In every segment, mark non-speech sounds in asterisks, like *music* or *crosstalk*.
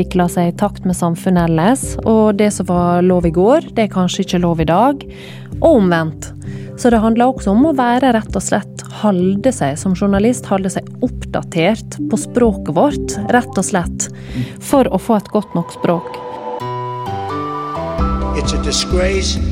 utvikler seg i takt med samfunnet ellers, og det som var lov i går, det er kanskje ikke lov i dag, og omvendt. Så det handler også om å være rett og slett holde seg som journalist, holde seg oppdatert på språket vårt, rett og slett, for å få et godt nok språk. It's a disgrace.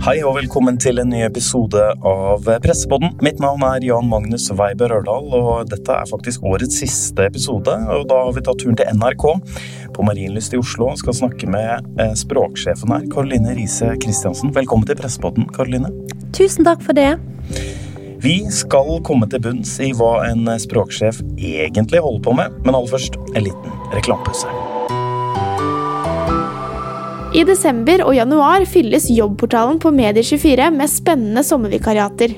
Hei og velkommen til en ny episode av Pressepodden. Mitt navn er Jan Magnus Weiber Ørdal, og dette er faktisk årets siste episode. og Da har vi tatt turen til NRK på Marienlyst i Oslo og skal snakke med eh, språksjefen her, Karoline Riise Christiansen. Velkommen til Pressepodden, Karoline. Tusen takk for det. Vi skal komme til bunns i hva en språksjef egentlig holder på med, men aller først en liten reklamepause. I desember og januar fylles jobbportalen på Medier24 med spennende sommervikariater.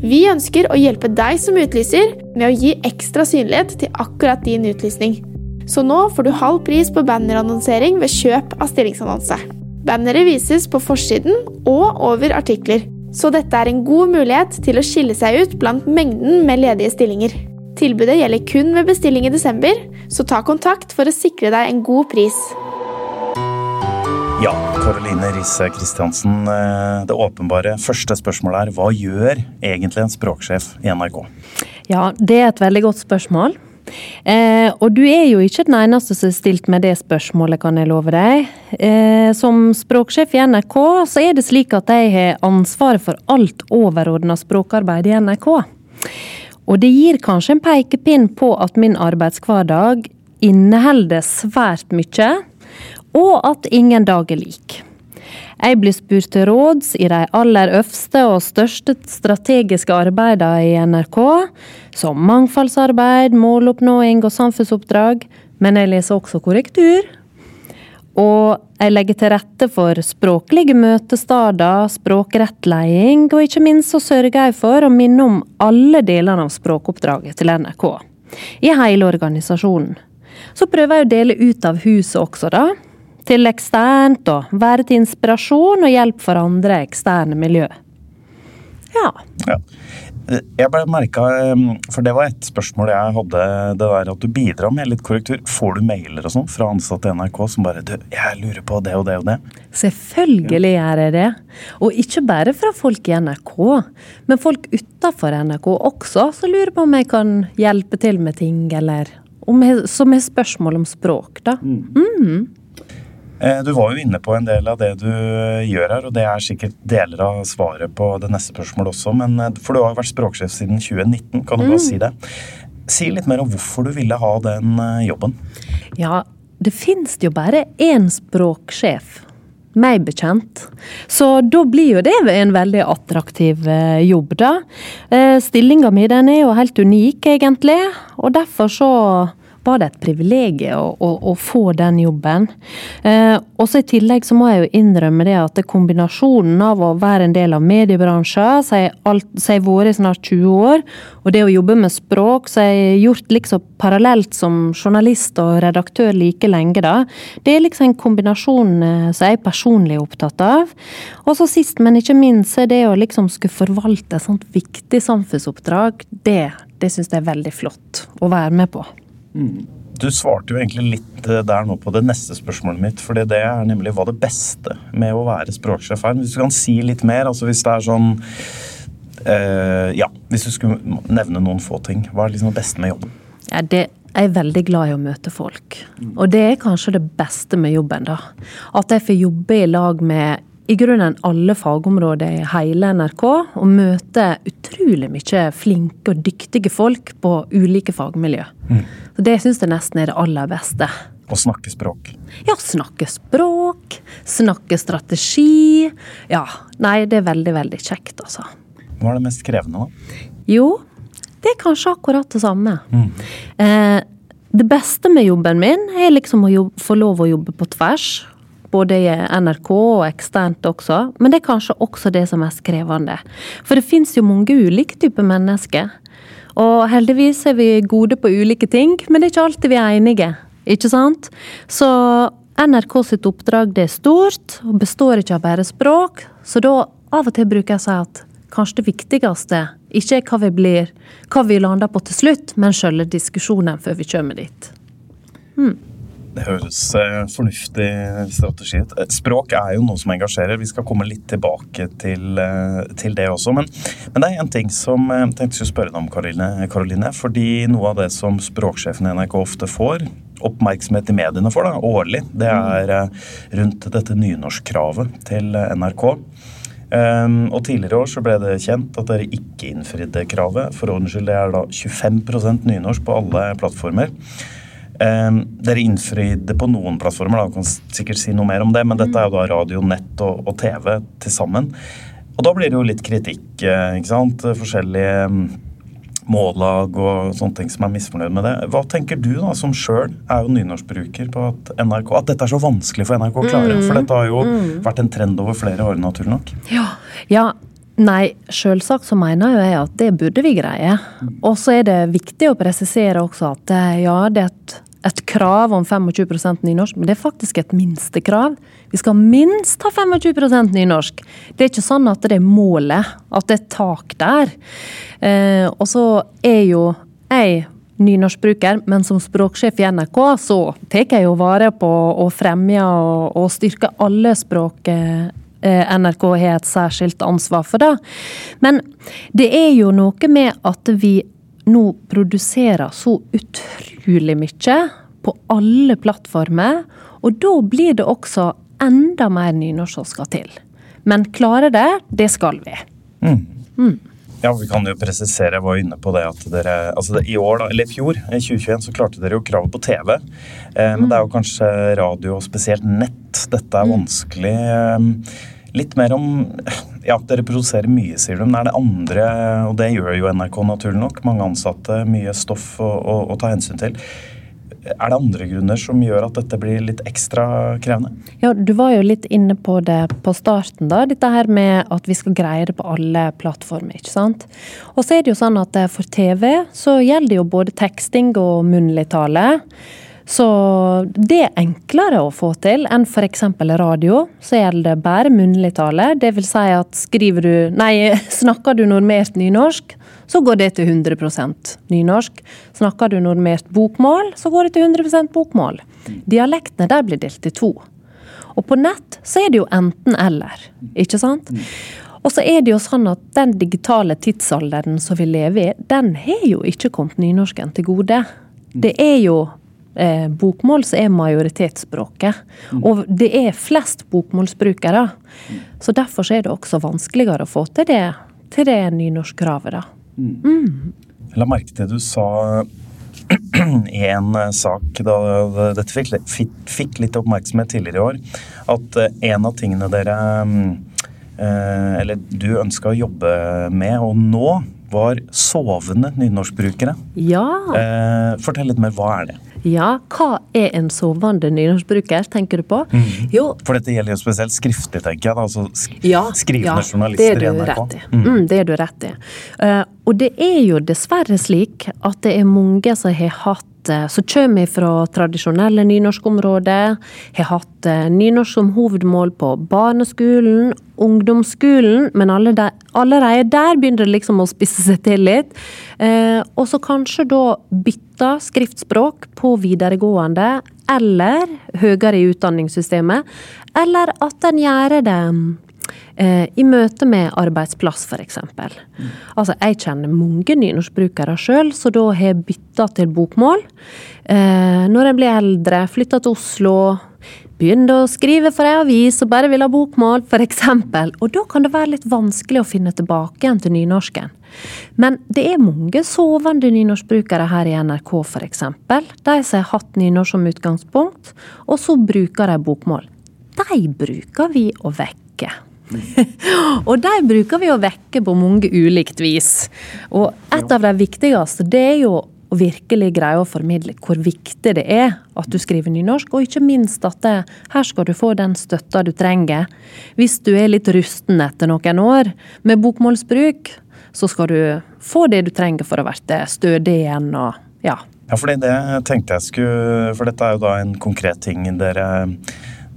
Vi ønsker å hjelpe deg som utlyser med å gi ekstra synlighet til akkurat din utlysning. Så nå får du halv pris på bannerannonsering ved kjøp av stillingsannonse. Banneret vises på forsiden og over artikler, så dette er en god mulighet til å skille seg ut blant mengden med ledige stillinger. Tilbudet gjelder kun ved bestilling i desember, så ta kontakt for å sikre deg en god pris. Ja, Karoline Risse Christiansen. eh, Det åpenbare første spørsmålet er hva gjør egentlig en språksjef i NRK? Ja, det er et veldig godt spørsmål. Eh, og du er jo ikke den eneste som er stilt med det spørsmålet, kan jeg love deg. Eh, som språksjef i NRK, så er det slik at jeg har ansvaret for alt overordna språkarbeid i NRK. Og det gir kanskje en pekepinn på at min arbeidshverdag inneholder svært mye, og at ingen dag er lik. Jeg blir spurt til råds i de aller øverste og største strategiske arbeidene i NRK, som mangfoldsarbeid, måloppnåing og samfunnsoppdrag, men jeg leser også korrektur. Og jeg legger til rette for språklige møtesteder, språkrettleding, og ikke minst så sørger jeg for å minne om alle delene av språkoppdraget til NRK. I hele organisasjonen. Så prøver jeg å dele ut av huset også, da. Til eksternt, og være til inspirasjon og hjelp for andre eksterne miljø. Ja. Ja. Jeg ble merka, for det var et spørsmål jeg hadde, det der at du bidrar med litt korrektur. Får du mailer og sånn fra ansatte i NRK som bare du, 'Jeg lurer på det og det og det'? Selvfølgelig gjør jeg det. Og ikke bare fra folk i NRK, men folk utafor NRK også, som lurer på om jeg kan hjelpe til med ting, eller om jeg, som har spørsmål om språk, da. Eh, Du var jo inne på en del av det du eh, gjør her, og det er sikkert deler av svaret på det neste spørsmålet også, men eh, for du har jo vært språksjef siden 2019, kan du bare si det? Si litt mer om hvorfor du ville ha den eh, jobben. Ja, det finnes jo bare én språksjef. Meg bekjent. Så da blir jo det en veldig attraktiv eh, jobb, da. Eh, Stillinga mi den er jo helt unik, egentlig. Og derfor så var det et privilegium å, å, å få den jobben. Eh, også I tillegg så må jeg jo innrømme det at kombinasjonen av å være en del av mediebransjen, som jeg har vært i snart 20 år, og det å jobbe med språk, så har gjort liksom parallelt som journalist og redaktør like lenge, da. Det er liksom en kombinasjon eh, som jeg er personlig opptatt av. Og så sist, men ikke minst, er det å liksom skulle forvalte et sånt viktig samfunnsoppdrag, det, det syns jeg er veldig flott å være med på. Du svarte jo egentlig litt eh, der nå på det neste spørsmålet mitt, For det er nemlig hva det beste med å være språksjef er. Hvis du kan si litt mer, altså hvis det er sånn eh, Ja, hvis du skulle nevne noen få ting. Hva er liksom det beste med jobben? Ja, det jeg er veldig glad i å møte folk. Og det er kanskje det beste med jobben, da. At jeg får jobbe i lag med i grunnen alle fagområder i hele NRK, og møter utrolig mye flinke og dyktige folk på ulike fagmiljø. Så Det syns jeg nesten er det aller beste. Å snakke språk. Ja, snakke språk, snakke strategi. Ja, nei, det er veldig, veldig kjekt, altså. Hva er det mest krevende, da? Jo, det er kanskje akkurat det samme. Eh, det beste med jobben min er liksom å jobbe, få lov å jobbe på tvers. Både i NRK og eksternt også. Men det er kanskje også det som er krevende. For det fins jo mange ulike typer mennesker. Og heldigvis er vi gode på ulike ting, men det er ikke alltid vi er enige ikke sant? Så NRK sitt oppdrag det er stort, og består ikke av bare språk. Så da av og til bruker jeg å si at kanskje det viktigste ikke er hva vi blir, hva vi lander på til slutt, men selve diskusjonen før vi kommer dit. Det høres eh, fornuftig strategi ut. Språk er jo noe som engasjerer. Vi skal komme litt tilbake til, eh, til det også. Men, men det er en ting som eh, jeg tenkte skulle spørre deg om, Karoline, Karoline. Fordi noe av det som språksjefen i NRK ofte får oppmerksomhet i mediene for da, årlig, det er rundt dette nynorskkravet til NRK. Um, og Tidligere år så ble det kjent at dere ikke innfridde kravet. For ordens skyld, det er da 25 nynorsk på alle plattformer. Um, dere innfridde på noen plattformer, da, kan sikkert si noe mer om det, men dette er jo da radio, nett og, og TV til sammen. Og da blir det jo litt kritikk, eh, ikke sant. Forskjellige mm, mållag og sånne ting som er misfornøyd med det. Hva tenker du da, som sjøl er jo nynorskbruker, på at, NRK, at dette er så vanskelig for NRK å klare? For dette har jo vært en trend over flere år, naturlig nok. Ja, ja Nei, selvsagt så mener jo jeg at det burde vi greie. Og så er det viktig å presisere også at eh, ja, det er et, et krav om 25% nynorsk, men det er faktisk et minstekrav. Vi skal minst ha 25% nynorsk. Det er ikke sånn at det er målet, at det er tak der. Eh, og så er jo jeg nynorskbruker, men som språksjef i NRK så tar jeg jo vare på å fremme og, og styrke alle språk eh, NRK har et særskilt ansvar for det. Men det er jo noe med at vi nå produserer så utrolig mye på alle plattformer, og da blir det også enda mer nynorsk som skal til. Men klare det, det skal vi. Ja, vi kan jo presisere, jeg var inne på det at dere altså det, I år, da, eller i fjor, i 2021, så klarte dere jo kravet på TV. Eh, men det er jo kanskje radio, og spesielt nett, dette er vanskelig. Eh, litt mer om Ja, dere produserer mye, sier du, men er det andre Og det gjør jo NRK, naturlig nok. Mange ansatte, mye stoff å, å, å ta hensyn til. Er det andre grunner som gjør at dette blir litt ekstra krevende? Ja, Du var jo litt inne på det på starten, da. Dette her med at vi skal greie det på alle plattformer. ikke sant? Og så er det jo sånn at eh, for TV så gjelder det jo både teksting og munnlig tale. Så det er enklere å få til enn f.eks. radio. Så gjelder det bare munnlig tale. Det vil si at skriver du Nei, *laughs* snakker du normert nynorsk, så går det til 100% nynorsk. Snakker du normert bokmål, så går det til 100% bokmål. Dialektene der blir delt i to. Og på nett så er det jo enten-eller, ikke sant? Og så er det jo sånn at den digitale tidsalderen som vi lever i, den har jo ikke kommet nynorsken til gode. Det er jo eh, bokmål som er majoritetsspråket. Og det er flest bokmålsbrukere. Så derfor er det også vanskeligere å få til det, til det nynorskkravet, da. Jeg la merke til du sa *clears throat* i en eh, sak da dette fikk, fikk litt oppmerksomhet tidligere i år, at eh, en av tingene dere mm, eh, Eller du ønska å jobbe med, og nå var sovende nynorskbrukere. Ja. Eh, fortell litt mer. Hva er det? ja. Hva er en sovende nynorskbruker, tenker du på? Jo, For dette gjelder jo spesielt skriftlig, tenker jeg. da, altså sk Ja, skrivende ja, journalister det i NRK. I. Mm. det er du rett i. Uh, og det er jo dessverre slik at det er mange som har hatt som kommer fra tradisjonelle nynorskområder, har hatt eh, nynorsk som hovedmål på barneskolen, ungdomsskolen, men allerede der begynner det liksom å spisse seg til litt. Eh, og så kanskje da bytte skriftspråk på videregående eller høyere i utdanningssystemet, eller at en gjør det eh, i møte med arbeidsplass, f.eks. Altså, jeg kjenner mange nynorskbrukere sjøl, så da har jeg bytta til bokmål. Eh, når jeg blir eldre, flytta til Oslo, begynte å skrive for ei avis og bare vil ha bokmål, f.eks. Og da kan det være litt vanskelig å finne tilbake igjen til nynorsken. Men det er mange sovende nynorskbrukere her i NRK, f.eks. De som har hatt nynorsk som utgangspunkt, og så bruker de bokmål. De bruker vi å vekke. *laughs* og de bruker vi å vekke på mange ulikt vis. Og et av de viktigste, det er jo å virkelig greie å formidle hvor viktig det er at du skriver nynorsk, og ikke minst at det, her skal du få den støtta du trenger. Hvis du er litt rusten etter noen år med bokmålsbruk, så skal du få det du trenger for å bli stødig igjen og ja, Ja, fordi det tenkte jeg skulle For dette er jo da en konkret ting dere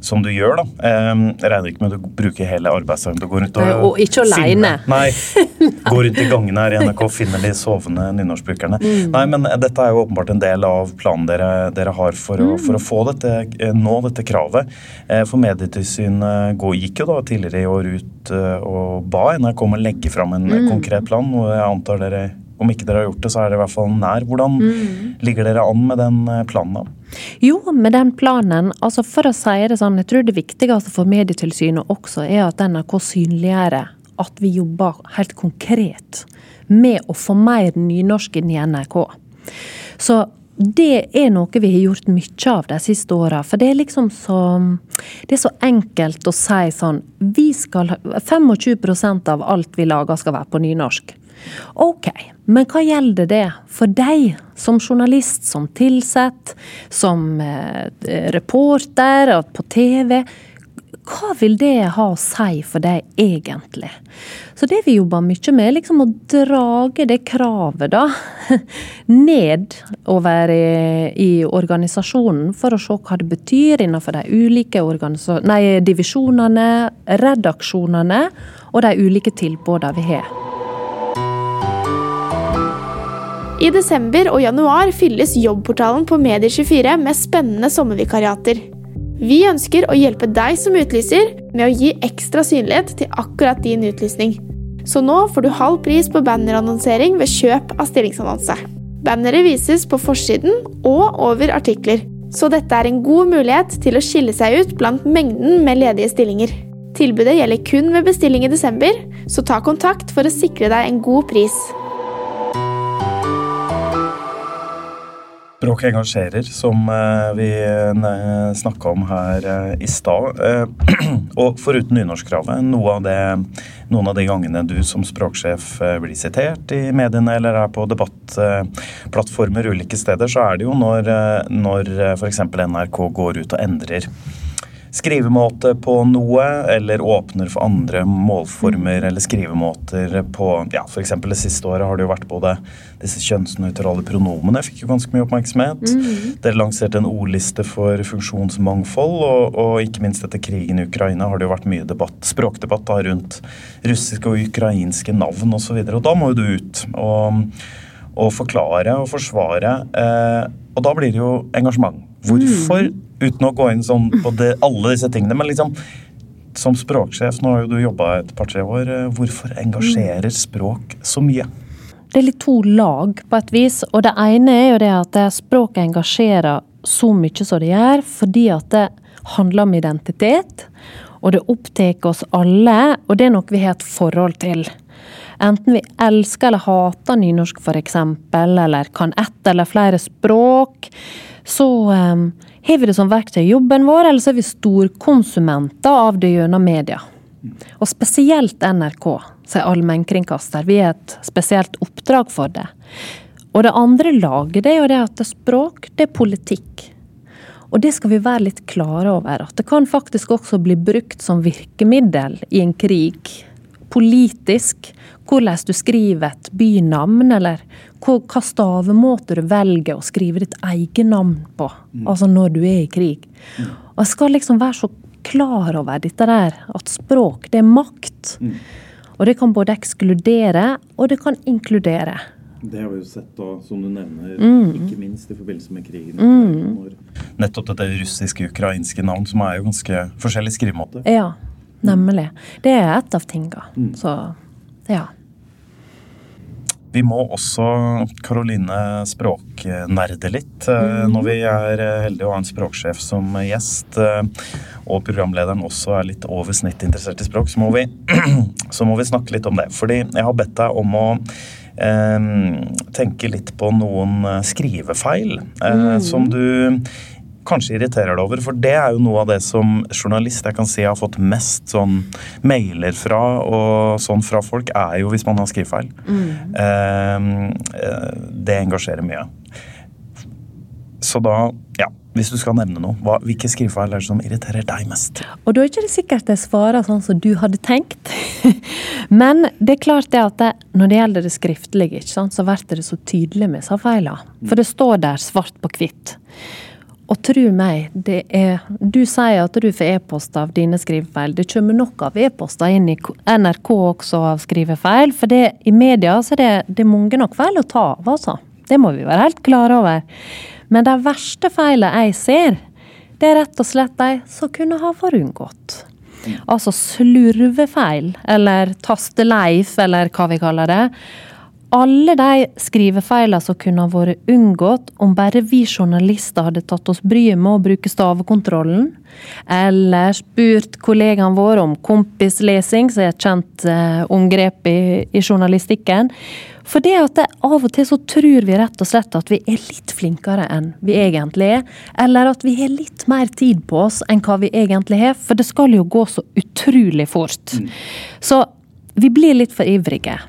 som du gjør, da. Eh, Jeg regner ikke med at du bruker hele arbeidsdagen til å gå rundt og og ikke alene. Nei. *laughs* Gå rundt i gangene her i NRK og finne de sovende nynorskbrukerne. Mm. Nei, men dette er jo åpenbart en del av planen dere, dere har for å, Mm. for å få dette, eh, nå dette kravet. Eh, For Medietilsynet gikk jo da tidligere i år ut eh, og ba NRK om å legge fram en Mm. konkret plan, og jeg antar dere om ikke dere har gjort det, så er det i hvert fall nær. Hvordan Mm. ligger dere an med den eh, planen da? Jo, med den planen, altså for å si det sånn, jeg tror det viktigste for Medietilsynet også er at NRK synliggjør at vi jobber helt konkret med å få mer nynorsk inn i NRK. Så det er noe vi har gjort mye av de siste åra. For det er liksom så Det er så enkelt å si sånn Vi skal 25% av alt vi lager skal være på nynorsk. Ok, men hva gjelder det for deg som journalist, som tilsatt, som eh, reporter og på TV? Hva vil det ha å si for deg egentlig? Så det vi jobber mye med, er liksom å drage det kravet da *laughs* ned over i, i organisasjonen, for å se hva det betyr innenfor de ulike nei, divisjonene, redaksjonene og de ulike tilbudene vi har. I desember og januar fylles jobbportalen på Medier24 med spennende sommervikariater. Vi ønsker å hjelpe deg som utlyser med å gi ekstra synlighet til akkurat din utlysning. Så nå får du halv pris på bannerannonsering ved kjøp av stillingsannonse. Banneret vises på forsiden og over artikler, så dette er en god mulighet til å skille seg ut blant mengden med ledige stillinger. Tilbudet gjelder kun ved bestilling i desember, så ta kontakt for å sikre deg en god pris. Språk engasjerer, som eh, vi snakka om her eh, i stad. Eh, *clears throat* Og foruten nynorskkravet, noe av det, noen av de gangene du som språksjef eh, blir sitert i mediene eller er på debattplattformer ulike steder, så er det jo når, eh, når f.eks. NRK går ut og endrer skrivemåte på noe, eller åpner for andre målformer eller skrivemåter på ja, F.eks. det siste året har det jo vært både disse kjønnsnøytrale pronomene fikk jo ganske mye oppmerksomhet. Dere lanserte en ordliste for funksjonsmangfold, og, og ikke minst etter krigen i Ukraina har det jo vært mye debatt, språkdebatt da, rundt russiske og ukrainske navn osv. Og, så og da må jo du ut og, og forklare og forsvare. Eh, og da blir det jo engasjement. Hvorfor, uten å gå inn sånn på det, alle disse tingene, men liksom som språksjef, nå har jo du jobba et par-tre år, eh, hvorfor engasjerer språk så mye? Det er litt to lag på et vis. Og det ene er jo det at språket engasjerer så mye som det gjør, fordi at det handler om identitet. Og det opptar oss alle, og det er noe vi har et forhold til. Enten vi elsker eller hater nynorsk f.eks., eller kan ett eller flere språk, så um, har vi det som verktøy i jobben vår, eller så er vi storkonsumenter av det gjennom media. Og spesielt NRK, som er allmennkringkaster. Vi har et spesielt oppdrag for det. Og det andre laget det er jo det at det språk, det er politikk. Og det skal vi være litt klare over. At det kan faktisk også bli brukt som virkemiddel i en krig. Politisk. Hvordan du skriver et bynavn, eller hva hva stavemåte du velger å skrive ditt eget navn på. Altså når du er i krig. Og jeg skal liksom være så klar over dette der, at språk, det er makt. Og det kan både ekskludere, og det kan inkludere. Det har vi jo sett da, som du nevner, Mm. ikke minst i forbindelse med krigen. når Nettopp dette russiske-ukrainske navn, som er jo ganske forskjellig skrivemåte. Ja, nemlig. Det er et av tinga. Så ja. Vi må også, Karoline, språknerde litt. eh, Når vi er eh, heldige å ha en språksjef som gjest, eh, og programlederen også er litt over snittet interessert i språk, så må vi, *clears throat* så må vi snakke litt om det. Fordi jeg har bedt deg om å eh, tenke litt på noen skrivefeil eh, som du kanskje irriterer deg over, for det er jo noe av det som journalist jeg kan si jeg har fått mest sånn mailer fra og sånn fra folk, er jo hvis man har skrivefeil. Mm. eh, det engasjerer mye. Så da, ja. hvis du skal nevne noe, hva, hvilke skrivefeil er det som irriterer deg mest? Og da er ikke det sikkert jeg svarer sånn som du hadde tenkt. *laughs* Men det er klart det at det, når det gjelder det skriftlige, ikke sant, så blir det så tydelig med disse feilene. For det står der svart på hvitt. Og tro meg, det er Du sier at du får e-post av dine skrivefeil. Det kommer nok av e-poster inn i NRK også av skrivefeil. For det, i media så er det, det er mange nok feil å ta av, altså. Det må vi være helt klare over. Men de verste feilene jeg ser, det er rett og slett de som kunne ha vært unngått. Altså slurvefeil, eller tasteleif, eller hva vi kaller det. Alle de skrivefeilene som kunne ha vært unngått om bare vi journalister hadde tatt oss bryet med å bruke stavekontrollen, eller spurt kollegaene våre om kompislesing, som er et kjent eh, omgrep i, i journalistikken. For det at det, av og til så tror vi rett og slett at vi er litt flinkere enn vi egentlig er, eller at vi har litt mer tid på oss enn hva vi egentlig har, for det skal jo gå så utrolig fort. Så vi blir litt for ivrige.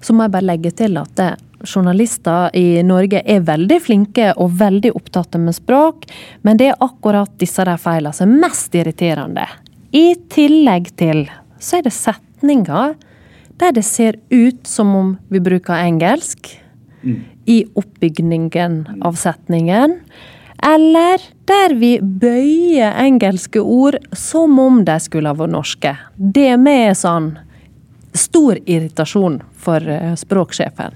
Så må jeg bare legge til at det, journalister i Norge er veldig flinke og veldig opptatt med språk, men det er akkurat disse der feilene som er mest irriterende. I tillegg til så er det setninger der det ser ut som om vi bruker engelsk i oppbygningen av setningen. Eller der vi bøyer engelske ord som om de skulle ha vært norske. Det med er sånn stor irritasjon for eh, språksjefen.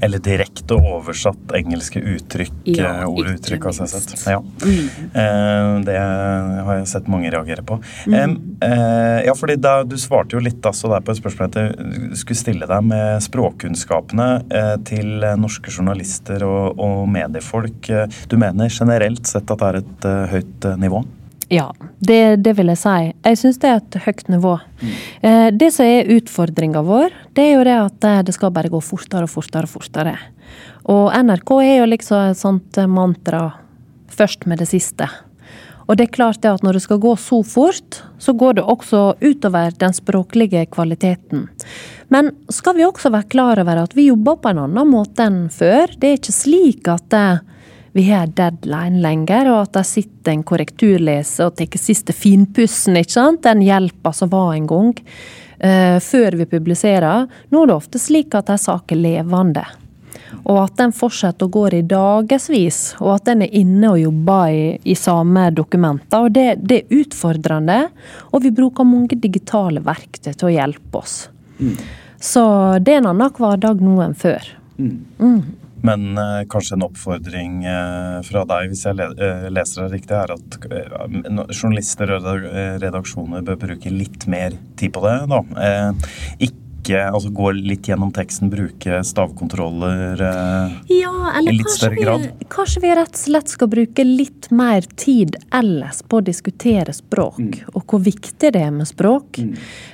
Eller direkte oversatt engelske uttrykk, Ja, eh, ord og uttrykk, har jeg sett. Ja. Mm. Det har jeg sett mange reagere på. Mm. Eh, ja, fordi da, Du svarte jo litt altså, der på et spørsmål at jeg skulle stille deg med språkkunnskapene eh, til eh, norske journalister og, og mediefolk. Eh, Du mener generelt sett at det er et eh, høyt eh, nivå? Ja, det, det vil jeg si. Jeg syns det er et høyt nivå. Eh, det som er utfordringa vår, det er jo det at eh, det skal bare gå fortere og fortere og fortere. Og NRK er jo liksom et sånt eh, mantra først med det siste. Og det er klart det at når det skal gå så fort, så går det også utover den språklige kvaliteten. Men skal vi også være klar over at vi jobber på en annen måte enn før. Det er ikke slik at eh, vi har deadline lenger, og at det sitter en korrekturleser og tar siste finpussen, ikke sant? Den hjelpa som var en gang, uh, før vi publiserer. Nå er det ofte slik at en sak er levende. Og at den fortsetter å gå i dagevis, og at den er inne og jobber i, i samme dokumenter. Og det, det er utfordrende, og vi bruker mange digitale verktøy til å hjelpe oss. Så det er en annen hverdag nå enn før. Men eh, kanskje en oppfordring eh, fra deg, hvis jeg le eh, leser det riktig, er at eh, journalister og eh, redaksjoner bør bruke litt mer tid på det. da. Eh, ikke altså gå litt gjennom teksten, bruke stavkontroller. Eh, Ja, eller I litt større større vi, grad. kanskje vi rett og slett skal bruke litt mer tid ellers på å diskutere språk, Mm. og hvor viktig det er med språk.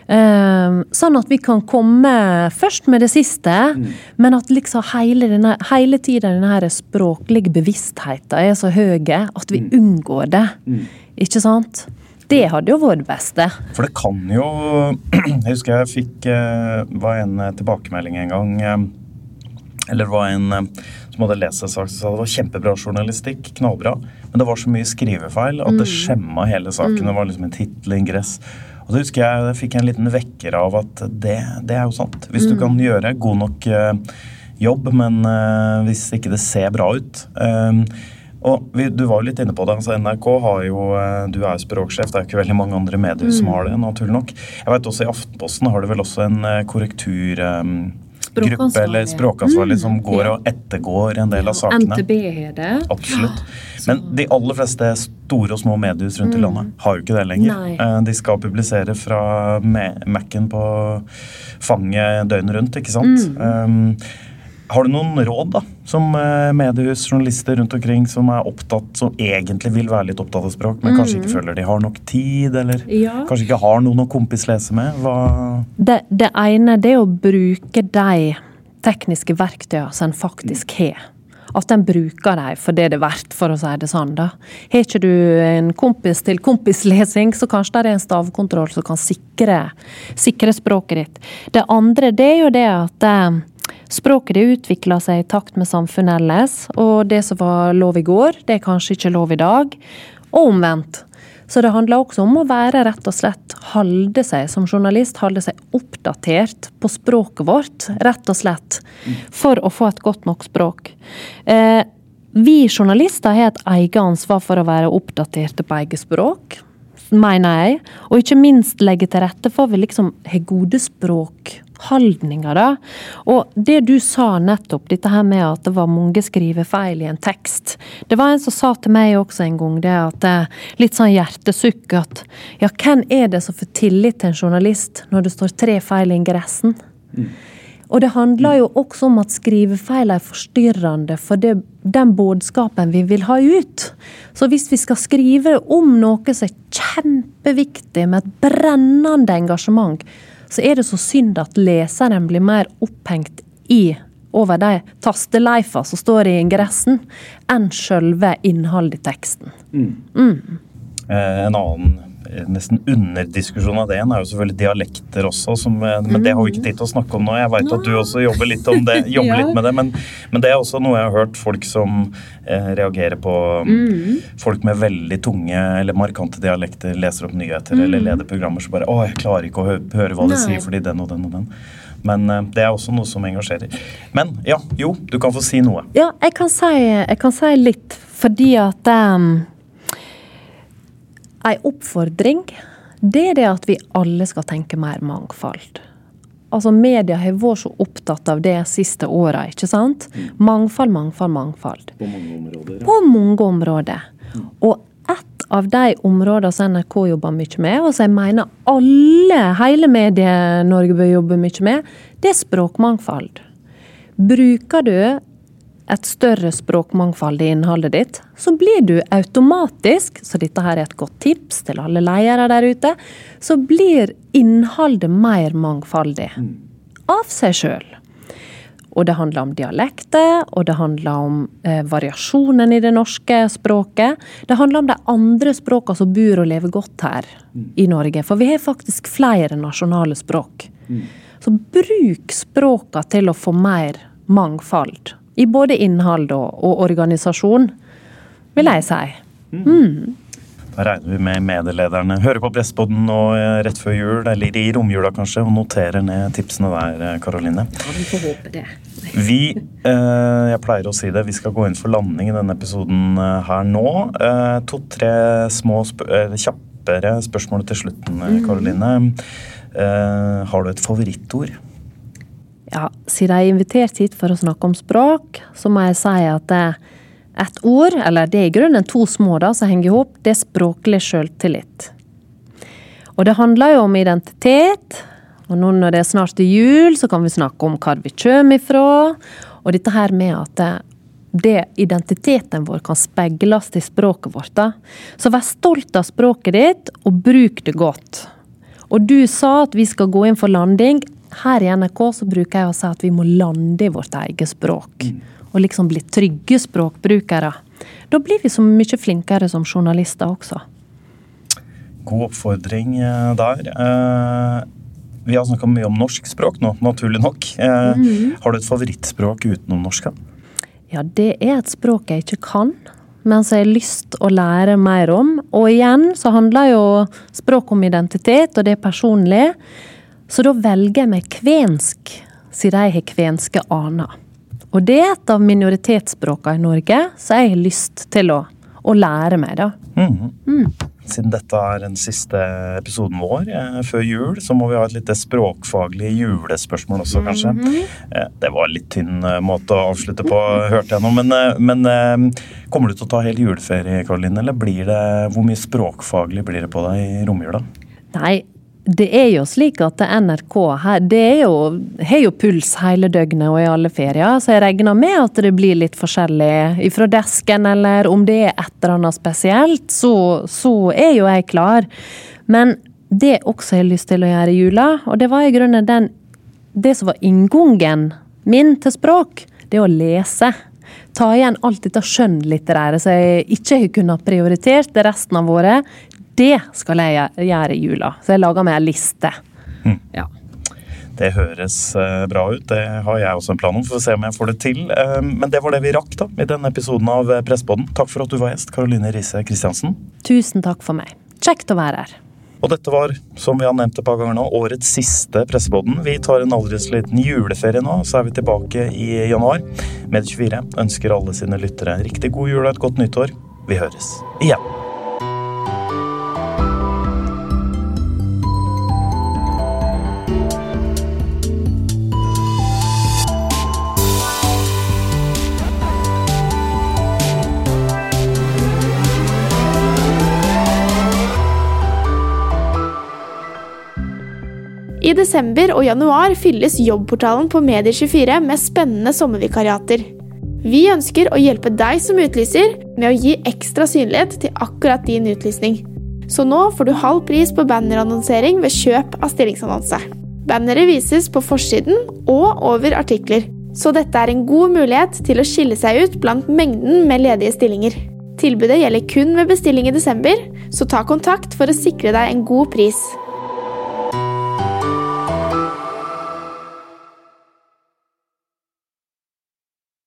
Eh, sånn at vi kan komme først med det siste, Mm. men at liksom hele, denne, hele tiden denne språklige bevisstheten er så høy at vi Mm. unngår det. Ikke sant? Det hadde jo vært det beste. For det kan jo *clears throat* Jeg husker jeg fikk eh, var en eh, tilbakemelding en gang. eh, Eller det var en som hadde lest en sak som sa det var kjempebra journalistikk. Knallbra. Men det var så mye skrivefeil at det skjemma hele saken. Det var liksom en tittel, ingress. Og så husker jeg jeg fikk en liten vekker av at det, det er jo sant. Hvis du kan gjøre god nok jobb, men hvis ikke det ser bra ut og vi, Du var jo litt inne på det. altså NRK har jo eh, Du er jo språksjef, det er ikke veldig mange andre medier som har det. naturlig nok. Jeg vet også I Aftenposten har du vel også en eh, korrekturgruppe Språkansvarlig. eller språkansvarlig som går og ettergår en del av sakene. NTB er det. Absolutt. Men de aller fleste store og små mediehus rundt i landet har jo ikke det lenger. Nei. Eh, De skal publisere fra Ma- Mac-en på fanget døgnet rundt, ikke sant? Um, har du noen råd da, som mediehusjournalister mediehus, journalister rundt omkring som er opptatt, som egentlig vil være litt opptatt av språk, men kanskje ikke føler de har nok tid, eller Ja. kanskje ikke har noen å kompislese med? Det, det ene det er å bruke de tekniske verktøyene som en faktisk har. At en bruker dem for det det er verdt, for å si det sånn. da. Har ikke du en kompis til kompislesing, så kanskje det er en stavkontroll som kan sikre, sikre språket ditt. Det andre det er jo det at eh, Språket det utvikler seg i takt med samfunnet ellers, og det som var lov i går, det er kanskje ikke lov i dag. Og omvendt. Så det handler også om å være rett og slett holde seg som journalist, holde seg oppdatert på språket vårt, rett og slett. For å få et godt nok språk. Eh, vi journalister har et eget ansvar for å være oppdaterte på eget språk, mener jeg. Og ikke minst legge til rette for at vi liksom har gode språkholdninger, da. Og det du sa nettopp, dette her med at det var mange skrivefeil i en tekst. Det var en som sa til meg også en gang det at eh, litt sånn hjertesukk at ja, hvem er det som får tillit til en journalist når det står tre feil i ingressen? Og det handler jo også om at skrivefeil er forstyrrende for det, den budskapen vi vil ha ut. Så hvis vi skal skrive om noe som er kjempeviktig, med et brennende engasjement, så er det så synd at leseren blir mer opphengt i over de tasteleifa som står i ingressen, enn selve innholdet i teksten. Eh, En annen nesten underdiskusjon av det igjen er jo selvfølgelig dialekter også, som, eh, men det har vi ikke tid til å snakke om nå. Jeg veit at du også jobber litt om det, *laughs* jobber litt med det, men, men det er også noe jeg har hørt folk som eh, reagerer på. Mm. Folk med veldig tunge eller markante dialekter leser opp nyheter eller leder programmer så bare 'Å, jeg klarer ikke å hø høre hva de Mm. Nei. sier fordi den og den og den'. Men eh, det er også noe som engasjerer. Men ja, jo, du kan få si noe. Ja, jeg kan si, jeg kan si litt, fordi at um, Ei oppfordring, det er det at vi alle skal tenke mer mangfold. Altså, Media har vært så opptatt av det siste åra, ikke sant? Mangfold, mangfold, mangfold. På mange områder. På mange områder. Og ett av de områdene som NRK jobber mye med, og som jeg mener alle, hele Medie-Norge bør jobbe mye med, det er språkmangfold. Bruker du et større språkmangfold i innholdet ditt, så blir du automatisk, så dette her er et godt tips til alle ledere der ute, så blir innholdet mer mangfoldig. Av seg sjøl. Og det handler om dialekter, og det handler om eh, variasjonen i det norske språket. Det handler om de andre språkene som bor og lever godt her i Norge. For vi har faktisk flere nasjonale språk. Så bruk språkene til å få mer mangfold. I både innhold og, organisasjon, vil jeg si. Da regner vi med medielederne hører på Presspodden nå eh, rett før jul, eller i romjula kanskje, og noterer ned tipsene der, Karoline. Karoline. vi får håpe det. Vi, eh, jeg pleier å si det, vi skal gå inn for landing i denne episoden eh, her nå. Eh, To-tre små, sp eh, kjappere spørsmål til slutten, eh, Karoline. Eh, har du et favorittord? Ja, siden jeg er invitert hit for å snakke om språk, så må jeg si at et ord, eller det er i grunnen to små da, som henger i hop, det er språklig sjøltillit. Og det handler jo om identitet, og nå når det er snart er jul, så kan vi snakke om hvor vi kommer ifra, og dette her med at det, det identiteten vår kan speiles i språket vårt. da. Så vær stolt av språket ditt, og bruk det godt. Og du sa at vi skal gå inn for landing. Her i NRK så bruker jeg å si at vi må lande i vårt eget språk. Og liksom bli trygge språkbrukere. Da blir vi så mye flinkere som journalister også. God oppfordring eh, der. Eh, vi har snakka mye om norsk språk nå, naturlig nok. Eh, Har du et favorittspråk utenom norsk? Ja, det er et språk jeg ikke kan, men som jeg har lyst å lære mer om. Og igjen så handler jo språk om identitet, og det er personlig. Så da velger jeg meg kvensk, siden jeg har kvenske aner. Og det er et av minoritetsspråkene i Norge, så jeg har lyst til å, å lære meg, da. Siden dette er den siste episoden vår eh, før jul, så må vi ha et lite språkfaglig julespørsmål også, kanskje. eh, det var en litt tynn eh, måte å avslutte på, *laughs* hørte jeg nå. Men, eh, men eh, kommer du til å ta hele juleferie, Karoline? Eller blir det, hvor mye språkfaglig blir det på deg i romjula? Nei, det er jo slik at NRK her, det er jo, har jo puls hele døgnet og i alle ferier, så jeg regner med at det blir litt forskjellig ifra desken, eller om det er et eller annet spesielt, så, så er jo jeg klar. Men det også jeg har lyst til å gjøre i jula, og det var i grunnen den, det som var inngangen min til språk, det å lese. Ta igjen alt dette skjønnlitterære som jeg ikke har kunnet prioritert resten av året. Det skal jeg gjøre i jula. Så jeg lager meg en liste. Ja. Det høres eh, bra ut. Det har jeg også en plan om. Får se om jeg får det til. Eh, Men det var det vi rakk da, i denne episoden av Pressepodden. Takk for at du var gjest, Karoline Riise Kristiansen. Tusen takk for meg. Kjekt å være her. Og dette var, som vi har nevnt et par ganger nå, årets siste Presseboden. Vi tar en aldri så liten juleferie nå, så er vi tilbake i januar. Med24 ønsker alle sine lyttere riktig god jul og et godt nyttår. Vi høres igjen. I desember og januar fylles jobbportalen på Medier24 med spennende sommervikariater. Vi ønsker å hjelpe deg som utlyser med å gi ekstra synlighet til akkurat din utlysning. Så nå får du halv pris på bannerannonsering ved kjøp av stillingsannonse. Banneret vises på forsiden og over artikler, så dette er en god mulighet til å skille seg ut blant mengden med ledige stillinger. Tilbudet gjelder kun ved bestilling i desember, så ta kontakt for å sikre deg en god pris.